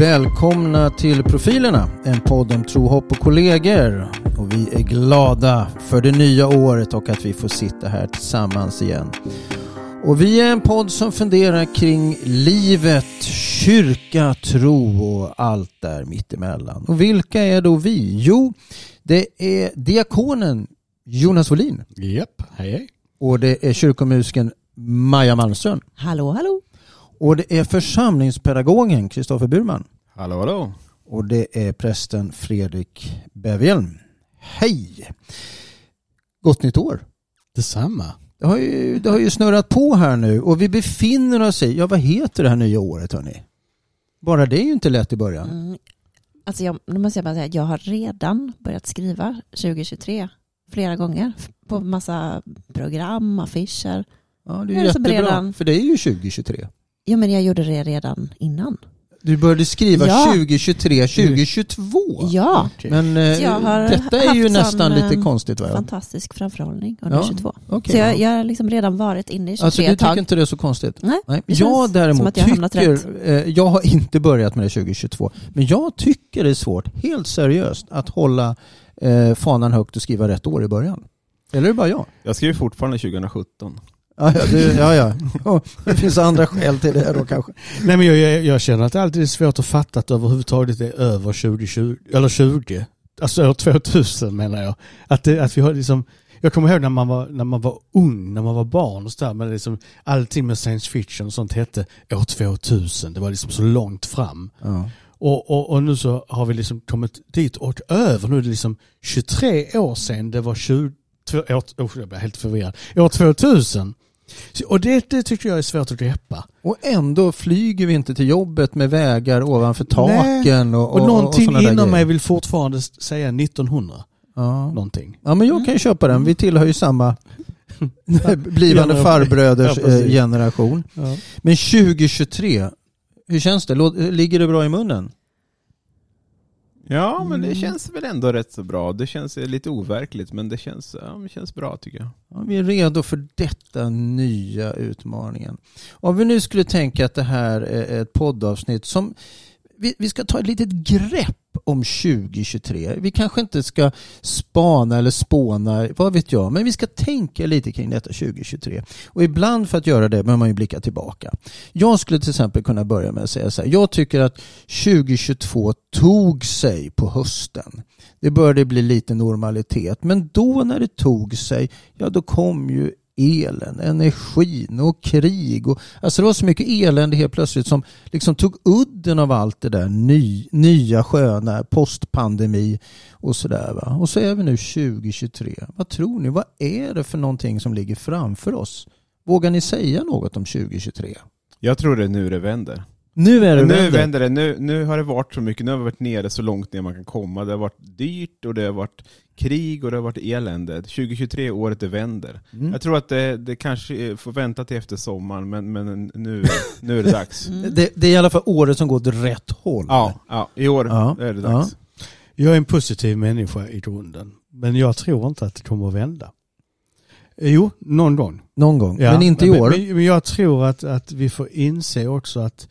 Välkomna till Profilerna, en podd om tro, hopp och kollegor. Och vi är glada för det nya året och att vi får sitta här tillsammans igen. Och vi är en podd som funderar kring livet, kyrka, tro och allt där mittemellan. Och vilka är då vi? Jo, det är diakonen Jonas Wåhlin Japp, hej hej. och det är kyrkomusiken Maja Malmström Hallå, hallå. Och det är församlingspedagogen Kristoffer Burman Hallå hallå. och det är prästen Fredrik Bevhjelm. Hej! Gott nytt år! Detsamma. Det har, ju, det har ju snurrat på här nu och vi befinner oss i, ja vad heter det här nya året hörni? Bara det är ju inte lätt i början. Mm. Alltså jag, nu måste jag bara säga att jag har redan börjat skriva 2023 flera gånger på massa program, affischer. Ja, det är ju är jättebra, redan. för det är ju 2023. Jo men jag gjorde det redan innan. Du började skriva Ja. 2023, 2022. Ja, Men eh, jag detta är ju nästan lite eh, konstigt va? fantastisk framförhållning under Ja, 22. Okej. Så jag, jag har liksom redan varit inne i 23 Alltså du ett tag. tycker inte det är så konstigt? Nej, Nej. Jag däremot att jag tycker, eh, jag har inte börjat med det 2022, men jag tycker det är svårt, helt seriöst, att hålla eh, fanan högt och skriva rätt år i början. Eller är det bara jag? Jag skriver fortfarande 2017. Ja, ja, du, ja, ja. Det finns andra skäl till det då kanske. Nej men jag, jag, känner att det alltid är svårt att fatta att det överhuvudtaget är över 2020, eller 20. Alltså år 2000 menar jag. Att, det, att vi har liksom, jag kommer ihåg när man var, när man var ung, när man var barn och sådär, men liksom allting med science fiction och sånt hette år 2000. Det var liksom så långt fram. Ja. Och, och, och nu så har vi liksom kommit dit och över. Nu är det liksom 23 år sedan det var 20, två- år, jag blir helt förvirrad. År 2000. Och det, det tycker jag är svårt att greppa. Och ändå flyger vi inte till jobbet med vägar ovanför taken och, Och, och, någonting där inom mig vill fortfarande säga 1900. Ja. Någonting. ja, men jag kan ju köpa den. Vi tillhör ju samma blivande farbröders Ja, eh, generation. Ja. Men 2023, hur känns det? Ligger det bra i munnen? Ja, men det Mm. känns väl ändå rätt så bra. Det känns eh, lite overkligt, men det känns, ja, det känns bra tycker jag. Ja, vi är redo för detta nya utmaningen. Om vi nu skulle tänka att det här är ett poddavsnitt som vi, vi ska ta ett litet grepp om 2023. Vi kanske inte ska spana eller spåna, vad vet jag, men vi ska tänka lite kring detta 2023. Och ibland för att göra det behöver man ju blicka tillbaka. Jag skulle till exempel kunna börja med att säga så här. Jag tycker att 2022 tog sig på hösten. Det började bli lite normalitet. Men då när det tog sig, ja då kom ju elen, energin och krig. Och, alltså det var så mycket elände helt plötsligt som liksom tog udden av allt det där ny, nya sköna postpandemi och sådär. Va? Och så är vi nu 2023. Vad tror ni? Vad är det för någonting som ligger framför oss? Vågar ni säga något om 2023? Jag tror det är nu det vänder. Nu är det nu vänder. vänder det. Nu, nu har det varit så mycket. Nu har vi varit nere så långt ner man kan komma. Det har varit dyrt och det har varit krig och det har varit elände. 2023 är året det vänder. Mm. Jag tror att det, det kanske får vänta till efter sommaren, men, men nu, nu är det dags. Mm. Det, det är i alla fall året som går åt rätt håll. Ja, ja, i år Ja, är det ja. dags. Jag är en positiv människa i grunden. Men jag tror inte att det kommer att vända. Jo, någon gång. Någon gång, Ja, men inte i men, år. Men, men jag tror att, att vi får inse också att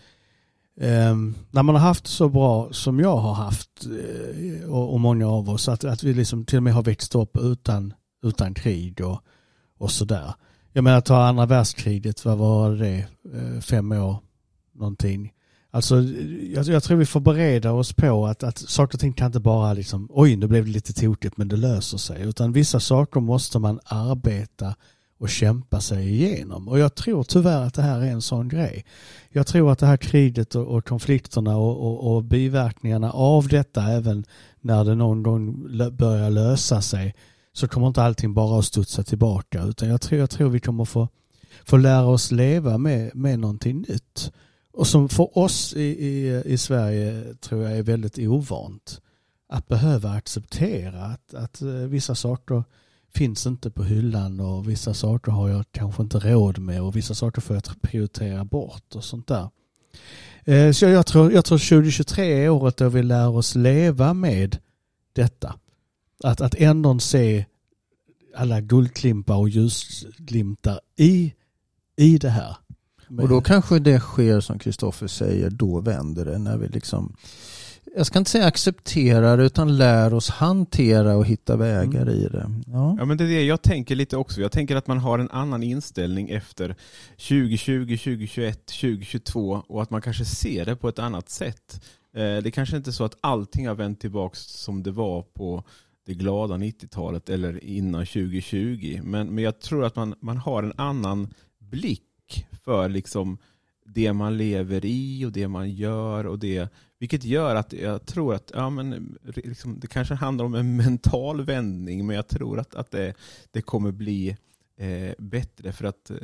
Eh, när man har haft så bra som jag har haft eh, och, och många av oss, att, att vi liksom till och med har växt upp utan, utan krig och, och sådär. Jag menar ta andra världskriget, vad var det, Eh, fem år någonting. Alltså jag, jag tror vi får bereda oss på att, att saker och ting kan inte bara liksom, oj nu blev det lite tokigt men det löser sig. Utan vissa saker måste man arbeta och kämpa sig igenom. Och jag tror tyvärr att det här är en sån grej. Jag tror att det här kriget och, och konflikterna och, och, och biverkningarna av detta även när det någon gång börjar lösa sig så kommer inte allting bara att studsa tillbaka utan jag tror, jag tror vi kommer få, få lära oss leva med, med någonting nytt. Och som för oss i, i, i Sverige tror jag är väldigt ovant. Att behöva acceptera att, att eh, vissa saker finns inte på hyllan och vissa saker har jag kanske inte råd med och vissa saker får jag prioritera bort och sånt där. Eh, Så jag tror, jag tror 2023 är året då vi lär oss leva med detta. Att, att ändå se alla guldklimpar och ljusglimtar i, i det här. Och då kanske det sker som Kristoffer säger, då vänder det. När vi liksom, jag ska inte säga accepterar utan lär oss hantera och hitta vägar Mm. i det. Ja. Ja men det är det jag tänker lite också. Jag tänker att man har en annan inställning efter 2020, 2021, 2022 och att man kanske ser det på ett annat sätt. Eh, Det kanske inte är så att allting har vänt tillbaks som det var på det glada 90-talet eller innan 2020. Men, men jag tror att man, man har en annan blick för liksom det man lever i och det man gör och det vilket gör att jag tror att ja, men, liksom, det kanske handlar om en mental vändning men jag tror att, att det, det kommer bli eh, bättre för att eh,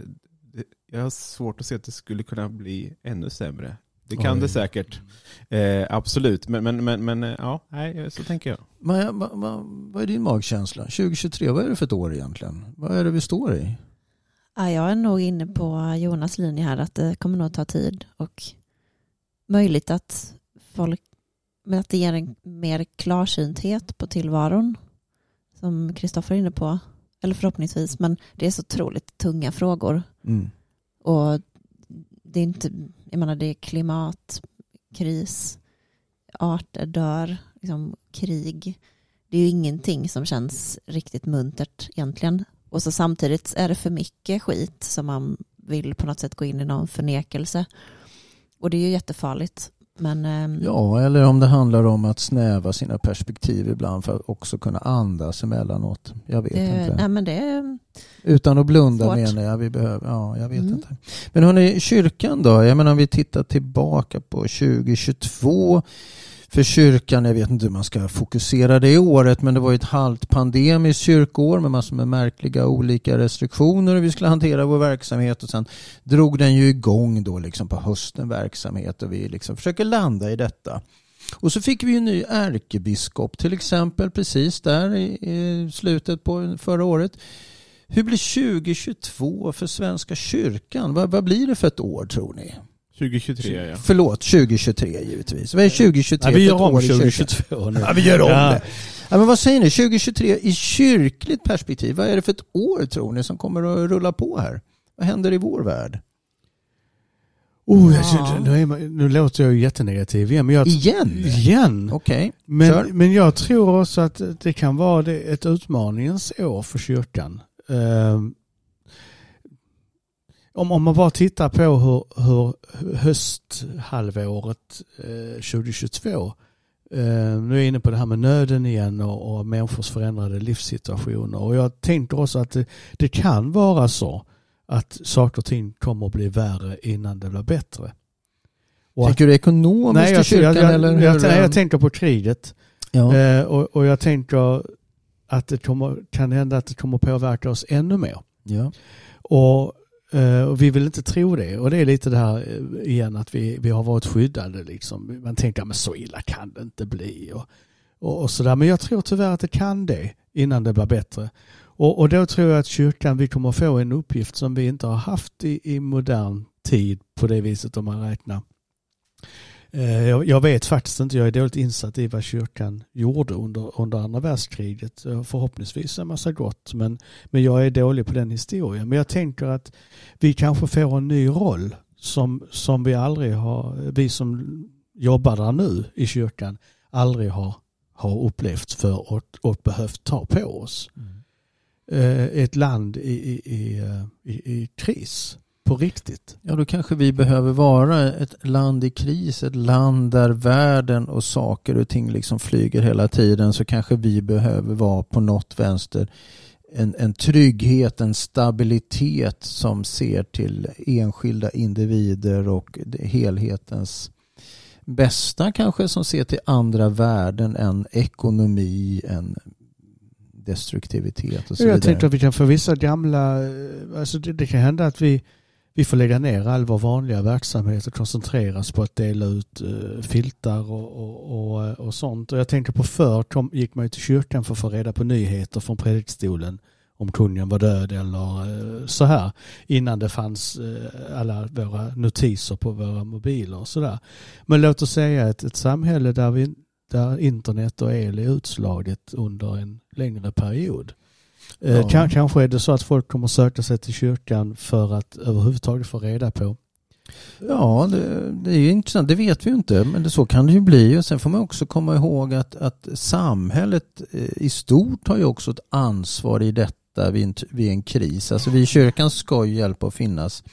det, jag har svårt att se att det skulle kunna bli ännu sämre. Det kan Oj. det säkert. Eh, absolut. Men, men, men, men eh, ja, nej, så tänker jag. Men, vad, vad, vad är din magkänsla? 2023, vad är det för ett år egentligen? Vad är det vi står i? Ja, jag är nog inne på Jonas linje här att det kommer nog ta tid och möjligt att folk men att det ger en mer klarsynthet på tillvaron som Kristoffer är inne på. Eller förhoppningsvis, men det är så otroligt tunga frågor. Mm. Och det är inte, jag menar det är klimatkris, arter dör, liksom krig. Det är ju ingenting som känns riktigt muntert egentligen. Och så samtidigt är det för mycket skit som man vill på något sätt gå in i någon förnekelse. Och det är ju jättefarligt. Men ehm, Ja, eller om det handlar om att snäva sina perspektiv ibland för att också kunna andas emellanåt. Jag vet det, inte. nej, men det Utan att blunda Svårt. menar jag. Vi behöver, ja, jag vet Mm. inte. Men hörni, kyrkan då? Jag menar om vi tittar tillbaka på 2022 för kyrkan, jag vet inte hur man ska fokusera det året, men det var ju ett halvt pandemiskt kyrkoår med massor med märkliga olika restriktioner hur vi skulle hantera vår verksamhet och sen drog den ju igång då liksom på hösten verksamhet och vi liksom försöker landa i detta. Och så fick vi ju en ny ärkebiskop till exempel precis där i, i slutet på förra året. Hur blir 2022 för Svenska kyrkan? Vad, vad blir det för ett år tror ni? 2023 ja. Förlåt, 2023 givetvis. Vad är 2023 Nej, vi gör om år i kyrkan? 2022 nu. Ja, vi gör om Ja. det. Ja, men vad säger ni? 2023 i kyrkligt perspektiv, vad är det för ett år tror ni som kommer att rulla på här? Vad händer i vår värld? Oh, Ja. känner, nu, är nu låter jag ju jättenegativ igen. Men jag, Igen? igen. Okej, kör. Men, men jag tror också att det kan vara ett utmaningens år för kyrkan. Ehm, om, om man bara tittar på hur, hur hösthalvåret eh, 2022 eh, nu är jag inne på det här med nöden igen och, och människors förändrade livssituationer. Och jag tänker också att det, det kan vara så att saker och ting kommer att bli värre innan det blir bättre. Och att- Tänker du ekonomiskt Nej, i jag, kyrkan jag, jag, eller? jag, hur? jag, tänker på kriget. ja. Eh, och, och jag tänker att det kommer, kan hända att det kommer påverka oss ännu mer. ja. Och, Eh, och vi vill inte tro det. Och det är lite det här eh, igen att vi, vi har varit skyddade. Liksom. Man tänker att så illa kan det inte bli. Och, och, och sådär. Men jag tror tyvärr att det kan det innan det blir bättre. Och, och då tror jag att kyrkan, vi kommer få en uppgift som vi inte har haft i, i modern tid på det viset om man räknar. Eh, Jag, vet faktiskt inte, jag är dåligt insatt i vad kyrkan gjorde under, under andra världskriget. Eh, Förhoppningsvis en massa gott, men, men jag är dålig på den historien. Men jag tänker att vi kanske får en ny roll som, som vi aldrig har, vi som jobbar där nu i kyrkan, aldrig har, har upplevt för och, och behövt ta på oss. Eh, Ett land i, i, i, i, i kris, på riktigt. Ja, då kanske vi behöver vara ett land i kris, ett land där världen och saker och ting liksom flyger hela tiden. Så kanske vi behöver vara på något vänster en, en trygghet, en stabilitet som ser till enskilda individer och helhetens bästa kanske som ser till andra värden än ekonomi, än destruktivitet och så Jag vidare. tänkte att vi kan få vissa gamla, eh, alltså det, det kan hända att vi, vi får lägga ner all vår vanliga verksamhet och koncentrera oss på att dela ut uh, filtar och, och, och, och sånt. Och jag tänker på förr kom, gick man ju till kyrkan för att få reda på nyheter från predikstolen om kungen var död eller eh, så här innan det fanns eh, alla våra notiser på våra mobiler och så där. Men låt oss säga ett, ett samhälle där, vi, där internet och el är utslaget under en längre period. Eh, Ja. kan, kanske är det så att folk kommer söka sig till kyrkan för att överhuvudtaget få reda på Ja, det, det är ju intressant. Det vet vi ju inte, men det, så kan det ju bli. Och sen får man också komma ihåg att, att samhället eh, i stort har ju också ett ansvar i detta vid en, vid en kris. Alltså vi i kyrkan ska ju hjälpa att finnas.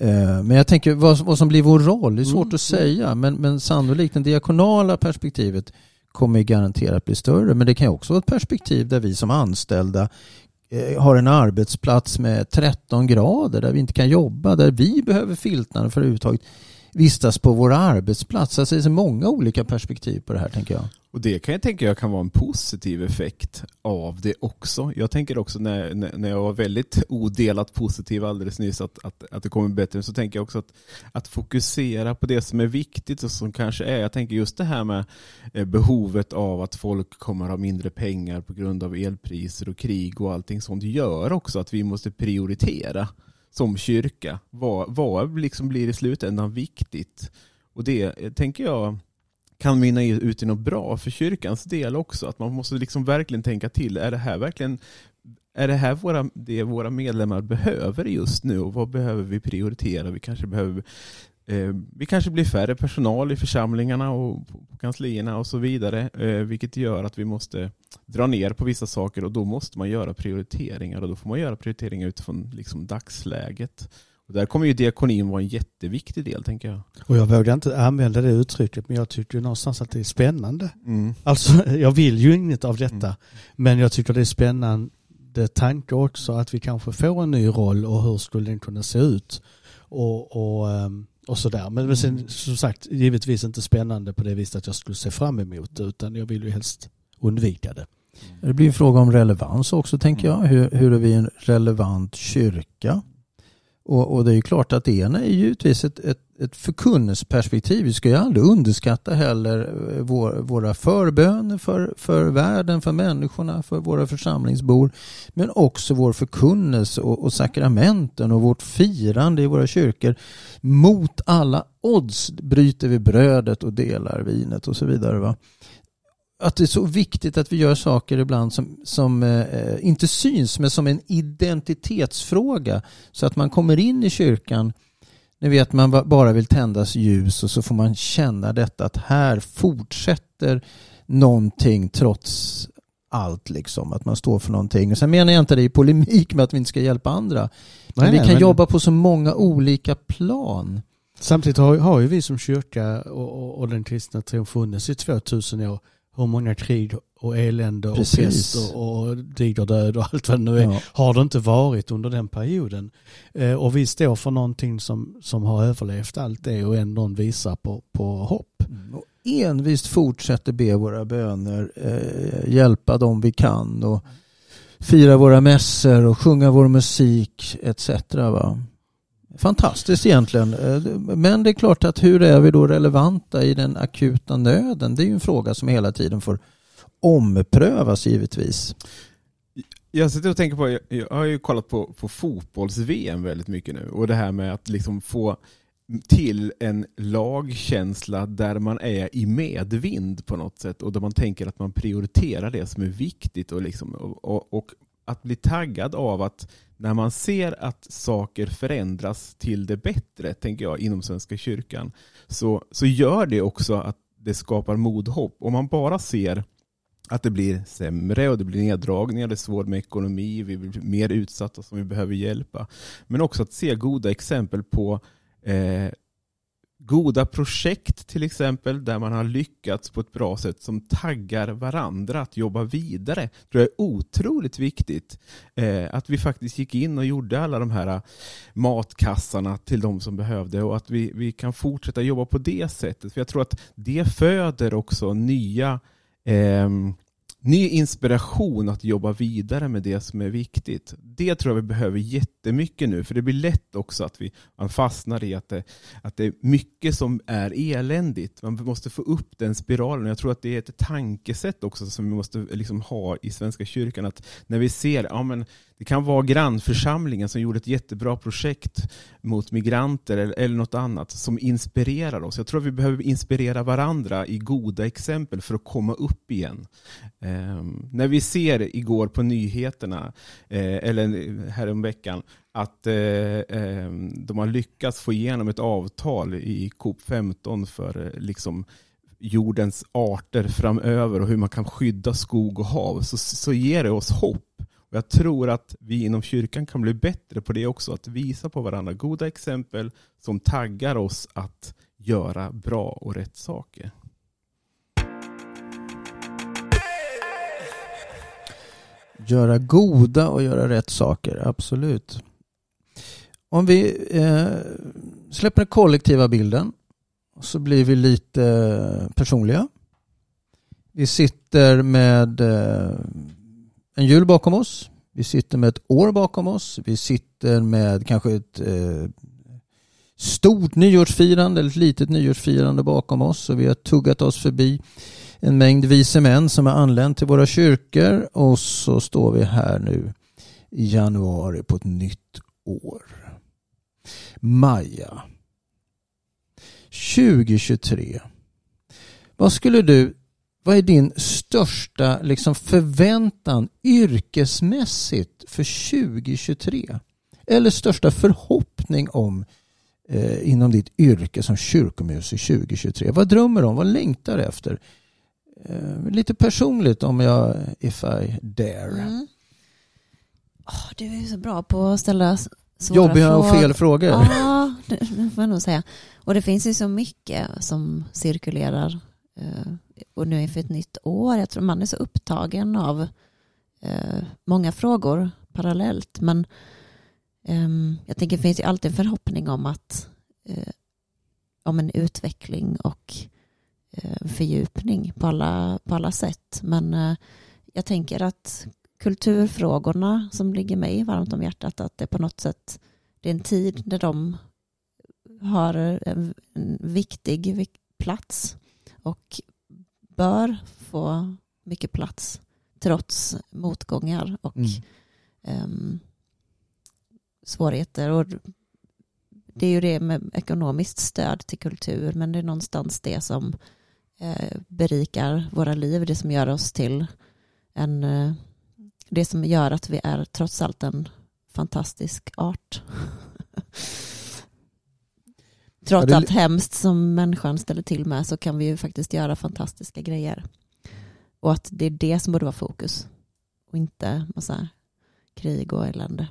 Eh, Men jag tänker vad, vad som blir vår roll, det är svårt Mm. att säga. Men, men sannolikt det diakonala perspektivet kommer ju garanterat bli större. Men det kan ju också vara ett perspektiv där vi som anställda eh, har en arbetsplats med 13 grader där vi inte kan jobba, där vi behöver filtarna för att överhuvudtaget vistas på vår arbetsplats. Alltså det finns många olika perspektiv på det här tänker jag. Och det kan jag tänka jag kan vara en positiv effekt av det också. Jag tänker också när, när jag var väldigt odelat positiv alldeles nyss att, att, att det kommer bättre, så tänker jag också att, att fokusera på det som är viktigt och som kanske är, jag tänker just det här med eh, behovet av att folk kommer ha mindre pengar på grund av elpriser och krig och allting sånt gör också att vi måste prioritera som kyrka. Vad, vad liksom blir i slutändan viktigt? Och det eh, tänker jag kan mynna ut i något bra för kyrkans del också. Att man måste liksom verkligen tänka till. Är det här verkligen är det här våra, det våra medlemmar behöver just nu och vad behöver vi prioritera? Vi kanske behöver eh, vi kanske blir färre personal i församlingarna och på kanslierna och så vidare. Eh, vilket gör att vi måste dra ner på vissa saker och då måste man göra prioriteringar och då får man göra prioriteringar utifrån liksom dagsläget. Där kommer ju diakonin vara en jätteviktig del tänker jag. Och jag vågar inte använda det uttrycket men jag tycker ju någonstans att det är spännande. Mm. Alltså jag vill ju inget av detta. Mm. Men jag tycker det är spännande tanke också att vi kanske får en ny roll och hur skulle den kunna se ut. Och, och, ehm, och sådär. Men, men sen som sagt givetvis inte spännande på det viset att jag skulle se fram emot det utan jag vill ju helst undvika det. Det blir en fråga om relevans också tänker jag. Hur, hur är vi en relevant kyrka? Och, och det är ju klart att det ena är givetvis ett, ett, ett förkunnelseperspektiv. Vi ska ju aldrig underskatta heller eh, vår, våra förböner för, för världen, för människorna, för våra församlingsbor. Men också vår förkunnelse och, och sakramenten och vårt firande i våra kyrkor. Mot alla odds bryter vi brödet och delar vinet och så vidare. Va? Att det är så viktigt att vi gör saker ibland som, som eh, inte syns men som en identitetsfråga. Så att man kommer in i kyrkan, ni vet man ba- bara vill tändas ljus och så får man känna detta att här fortsätter någonting trots allt liksom. Att man står för någonting. Och sen menar jag inte det i polemik med att vi inte ska hjälpa andra. Men Nej, vi nej, kan men- jobba på så många olika plan. Samtidigt har, har ju vi som kyrka och, och, och den kristna tron funnits i 2000 år. Hur många krig och elände och Precis. pest och, digerdöd och allt vad det nu är. Ja. Har det inte varit under den perioden. Eh, och vi står för någonting som, som har överlevt allt det och ändå visar på, på hopp. Och envist fortsätter be våra böner, eh, hjälpa dem vi kan och fira våra mässor och sjunga vår musik etc. Va? Fantastiskt egentligen. Eh, men det är klart att hur är vi då relevanta i den akuta nöden? Det är ju en fråga som hela tiden får omprövas givetvis. Jag sitter och tänker på, jag har ju kollat på, på fotbolls-VM väldigt mycket nu och det här med att liksom få till en lagkänsla där man är i medvind på något sätt och där man tänker att man prioriterar det som är viktigt och, liksom, och, och, och att bli taggad av att när man ser att saker förändras till det bättre, tänker jag, inom Svenska kyrkan, så, så gör det också att det skapar mod hopp. Om man bara ser att det blir sämre och det blir neddragningar, det är svårt med ekonomi, vi blir mer utsatta som vi behöver hjälpa. Men också att se goda exempel på eh, goda projekt till exempel där man har lyckats på ett bra sätt som taggar varandra att jobba vidare. tror jag är otroligt viktigt. Eh, att vi faktiskt gick in och gjorde alla de här eh, matkassarna till de som behövde och att vi, vi kan fortsätta jobba på det sättet. För jag tror att det föder också nya ehm, ny inspiration att jobba vidare med det som är viktigt. Det tror jag vi behöver jättemycket nu, för det blir lätt också att vi, man fastnar i att det, att det är mycket som är eländigt. Man måste få upp den spiralen. Jag tror att det är ett tankesätt också som vi måste liksom ha i Svenska kyrkan. Att när vi ser, ja men det kan vara grannförsamlingen som gjorde ett jättebra projekt mot migranter eller, eller något annat som inspirerar oss. Jag tror att vi behöver inspirera varandra i goda exempel för att komma upp igen. Eh, Eh, när vi ser igår på nyheterna, eh, eller häromveckan, att eh, eh, de har lyckats få igenom ett avtal i COP 15 för eh, liksom jordens arter framöver och hur man kan skydda skog och hav, så, så ger det oss hopp. Och jag tror att vi inom kyrkan kan bli bättre på det också, att visa på varandra goda exempel som taggar oss att göra bra och rätt saker. Göra goda och göra rätt saker, absolut. Om vi eh, släpper den kollektiva bilden så blir vi lite personliga. Vi sitter med eh, en jul bakom oss. Vi sitter med ett år bakom oss. Vi sitter med kanske ett eh, stort nyårsfirande eller ett litet nyårsfirande bakom oss och vi har tuggat oss förbi en mängd vise män som har anlänt till våra kyrkor och så står vi här nu i januari på ett nytt år. Maja. 2023. Vad skulle du, vad är din största liksom förväntan yrkesmässigt för 2023? Eller största förhoppning om eh, inom ditt yrke som kyrkomusiker 2023? Vad drömmer du om? Vad längtar du efter? Eh, lite personligt om jag, if I dare. Mm. Oh, du är så bra på att ställa svåra Jobbiga frågor. och fel frågor. Ja, det, det får jag nog säga. Och det finns ju så mycket som cirkulerar. eh, Och nu inför ett nytt år. Jag tror man är så upptagen av eh, många frågor parallellt. Men ehm, jag tänker det finns ju alltid en förhoppning om att eh, om en utveckling och fördjupning på alla, på alla sätt. Men eh, jag tänker att kulturfrågorna som ligger mig varmt om hjärtat, att det på något sätt det är en tid där de har en, en viktig vik- plats och bör få mycket plats trots motgångar och Mm. ehm, svårigheter. Och det är ju det med ekonomiskt stöd till kultur, men det är någonstans det som eh, berikar våra liv, det som gör oss till en, eh, det som gör att vi är trots allt en fantastisk art. Trots allt hemskt som människan ställer till med så kan vi ju faktiskt göra fantastiska grejer. Och att det är det som borde vara fokus. Och inte massa krig och elände.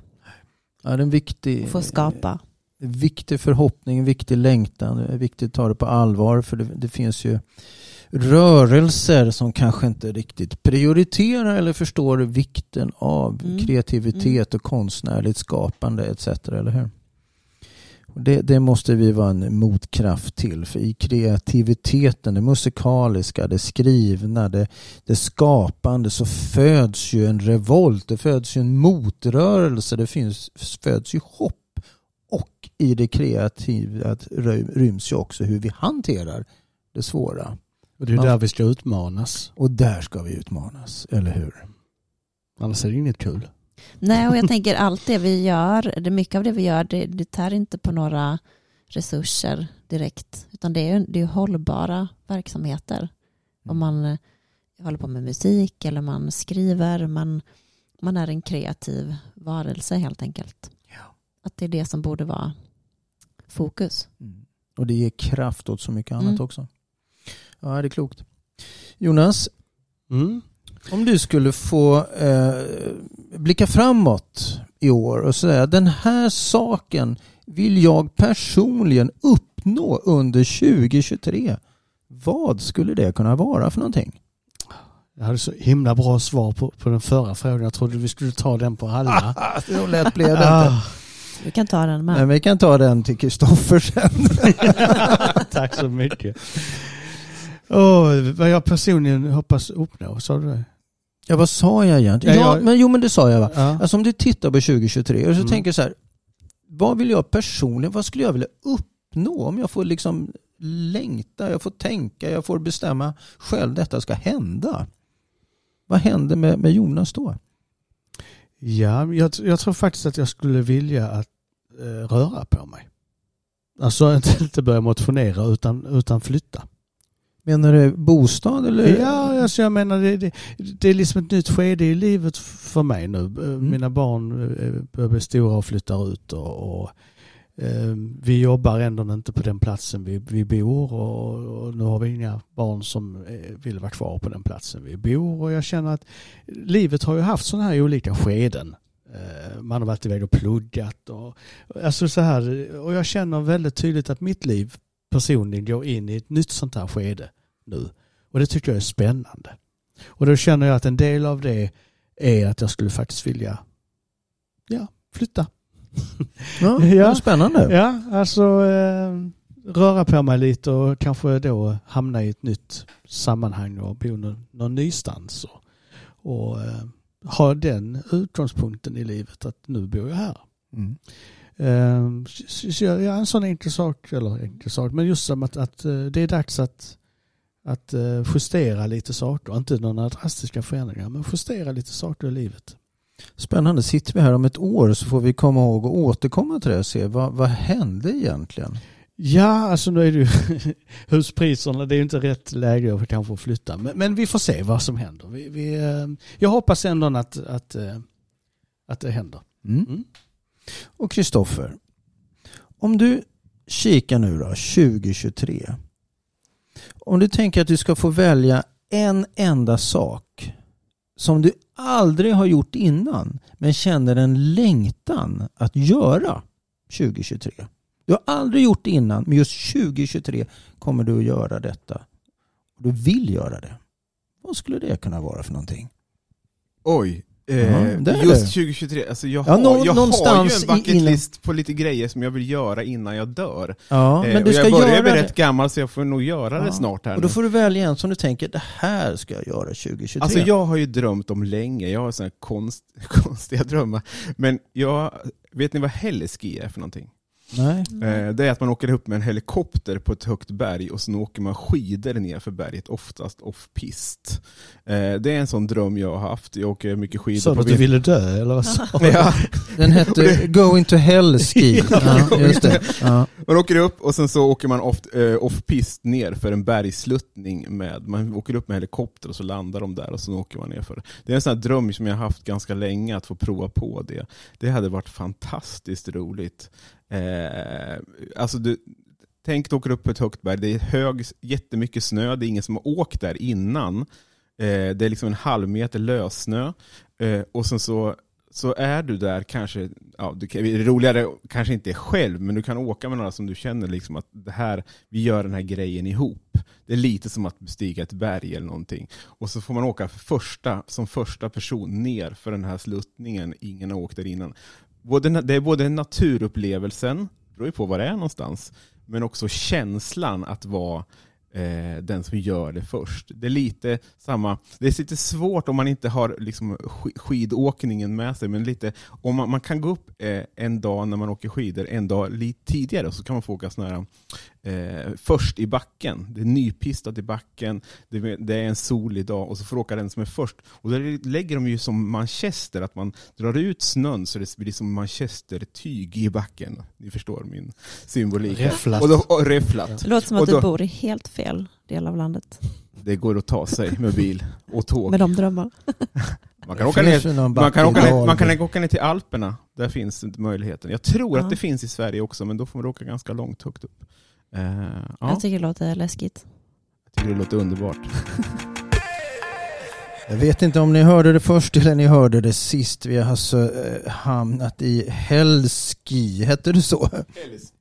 Ja, det är en viktig, Få skapa. Viktig förhoppning, viktig längtan. Det är viktigt att ta det på allvar för det, det finns ju rörelser som kanske inte riktigt prioriterar eller förstår vikten av Mm. kreativitet och konstnärligt skapande etc. Eller hur? Det, det måste vi vara en motkraft till för i kreativiteten, det musikaliska, det skrivna, det, det skapande så föds ju en revolt, det föds ju en motrörelse, det finns, föds ju hopp och i det kreativa ryms ju också hur vi hanterar det svåra. Och det är där vi ska utmanas. Och där ska vi utmanas, eller hur? Annars är det inget kul. Nej, och jag tänker allt det vi gör, det mycket av det vi gör, det, det tär inte på några resurser direkt, utan det är ju det är hållbara verksamheter. Om man eh, håller på med musik eller man skriver, man, man är en kreativ varelse helt enkelt. Att det är det som borde vara fokus. Mm. Och det ger kraft åt så mycket annat Mm. också. Ja, det är klokt. Jonas, Mm. om du skulle få eh, blicka framåt i år och säga den här saken vill jag personligen uppnå under 2023. Vad skulle det kunna vara för någonting? Jag hade så himla bra svar på, på den förra frågan. Jag trodde vi skulle ta den på alla. Så lätt blev det inte. Vi kan ta den med. Men vi kan ta den till Kristoffer sen. tack så mycket. Oh, vad jag personligen hoppas uppnå, sa du det? Ja, vad sa jag egentligen? Ja, Ja, jag- men jo men det sa jag va? Ja. Alltså om du tittar på 2023 och så Mm. tänker så här, vad vill jag personligen, vad skulle jag vilja uppnå om jag får liksom längta, jag får tänka, jag får bestämma själv detta ska hända. Vad händer med, med Jonas då? Ja, jag, jag tror faktiskt att jag skulle vilja att eh, röra på mig. Alltså inte, inte börja motionera utan, utan flytta. Menar du bostad eller? Ja, alltså jag menar det, det, det är liksom ett nytt skede i livet för mig nu. Mm. Mina barn eh, börjar bli stora och flyttar ut och, och eh, Eh, vi jobbar ändå inte på den platsen vi, vi bor och, och nu har vi inga barn som eh, vill vara kvar på den platsen vi bor och jag känner att livet har ju haft sådana här olika skeden. Eh, man har varit iväg och pluggat och, alltså så här, och jag känner väldigt tydligt att mitt liv personligen går in i ett nytt sånt här skede nu. Och det tycker jag är spännande. Och då känner jag att en del av det är att jag skulle faktiskt vilja ja, flytta. Ja, Ja. Spännande. Ja, alltså eh, röra på mig lite och kanske då hamna i ett nytt sammanhang och bo någon, någon nystans. Och, och eh, ha den utgångspunkten i livet att nu bor jag här. Mm. Eh, så, så, ja, en sån enkel sak, eller enkel sak, men just som att, att eh, det är dags att, att eh, justera lite saker. Inte några drastiska förändringar, men justera lite saker i livet. Spännande. Sitter vi här om ett år så får vi komma ihåg och återkomma till det och se vad, vad hände egentligen? Ja, alltså nu är det ju huspriserna, det är ju inte rätt läge att kanske flytta. Men, men vi får se vad som händer. Vi, vi, eh, jag hoppas ändå att, att, eh, att det händer. Mm. Mm. Och Kristoffer, om du kikar nu då, 2023. Om du tänker att du ska få välja en enda sak som du aldrig har gjort innan men känner en längtan att göra 2023. Du har aldrig gjort det innan men just 2023 kommer du att göra detta. Du vill göra det. Vad skulle det kunna vara för någonting? Oj. Ja, det just det. 2023, alltså jag, Ja, har, nå- jag har ju en bucket i- innan- list på lite grejer som jag vill göra innan jag dör. Ja, Eh, men du ska jag börjar göra bli rätt gammal så jag får nog göra Ja. det snart här Och då får du välja en som du tänker, det här ska jag göra 2023. Alltså jag har ju drömt om länge, jag har sådana konst, konstiga drömmar. Men jag, vet ni vad heliski är för någonting? Nej. Eh, Det är att man åker upp med en helikopter på ett högt berg och sen åker man skidor ner för berget, oftast off-pist. Eh, Det är en sån dröm jag har haft. Jag åker mycket skidor Sa du att du ville dö eller vad sa? Ja, Den hette Going to Hell Ski. Ja, just det. Ja. man åker upp och sen så åker man off, eh, off-pist ner för en bergsluttning med, man åker upp med helikopter och så landar de där och så åker man ner för det. Det är en sån här dröm som jag har haft ganska länge att få prova på det. Det hade varit fantastiskt roligt. Eh, alltså du, tänk att åker upp på ett högt berg, det är hög, jättemycket snö, det är ingen som har åkt där innan. Eh, det är liksom en halv meter lössnö. Eh, och sen så, så är du där kanske, ja, du kan, det är roligare kanske inte själv, men du kan åka med några som du känner liksom att det här, vi gör den här grejen ihop. Det är lite som att bestiga ett berg eller någonting. Och så får man åka för första, som första person ner för den här sluttningen, ingen har åkt där innan. Både, det är både naturupplevelsen, det beror ju på var det är någonstans, men också känslan att vara eh, den som gör det först. Det är lite samma, det är lite svårt om man inte har liksom, sk- skidåkningen med sig, men lite, om man, man kan gå upp eh, en dag när man åker skidor, en dag lite tidigare, så kan man få åka sån här, eh, först i backen. Det är nypistat i backen, det, är- det är en solig dag och så får åka den som är först. Och då lägger de ju som manchester, att man drar ut snön så det blir som manchestertyg i backen. Ni förstår min symbolik. Räfflat. Och då, och räfflat. Det låter som Och att då- du bor i helt fel del av landet. Det går att ta sig med bil och tåg. Med de drömmarna. Man kan, åka ner, man, kan åka ner, man kan åka ner till Alperna. Där finns inte möjligheten. Jag tror Ja. att det finns i Sverige också, men då får man åka ganska långt högt upp. Eh, ja, Jag tycker det låter läskigt. jag tycker det låter underbart. Jag vet inte om ni hörde det först eller ni hörde det sist. Vi har alltså eh, hamnat i Helski. Hette det så?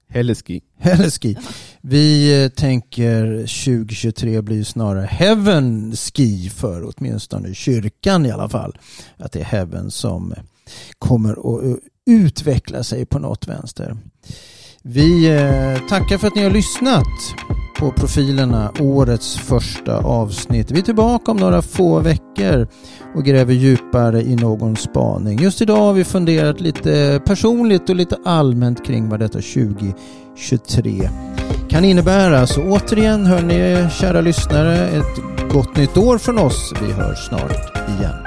Helleski. Helski. Vi eh, tänker 2023 blir snarare Heaven Ski för åtminstone kyrkan i alla fall. Att det är Heaven som kommer att utveckla sig på något vänster. Vi eh, tackar för att ni har lyssnat på profilerna, årets första avsnitt. Vi är tillbaka om några få veckor och gräver djupare i någon spaning. Just idag har vi funderat lite personligt och lite allmänt kring vad detta 2023 kan innebära. Så återigen hör ni kära lyssnare ett gott nytt år från oss. Vi hörs snart igen.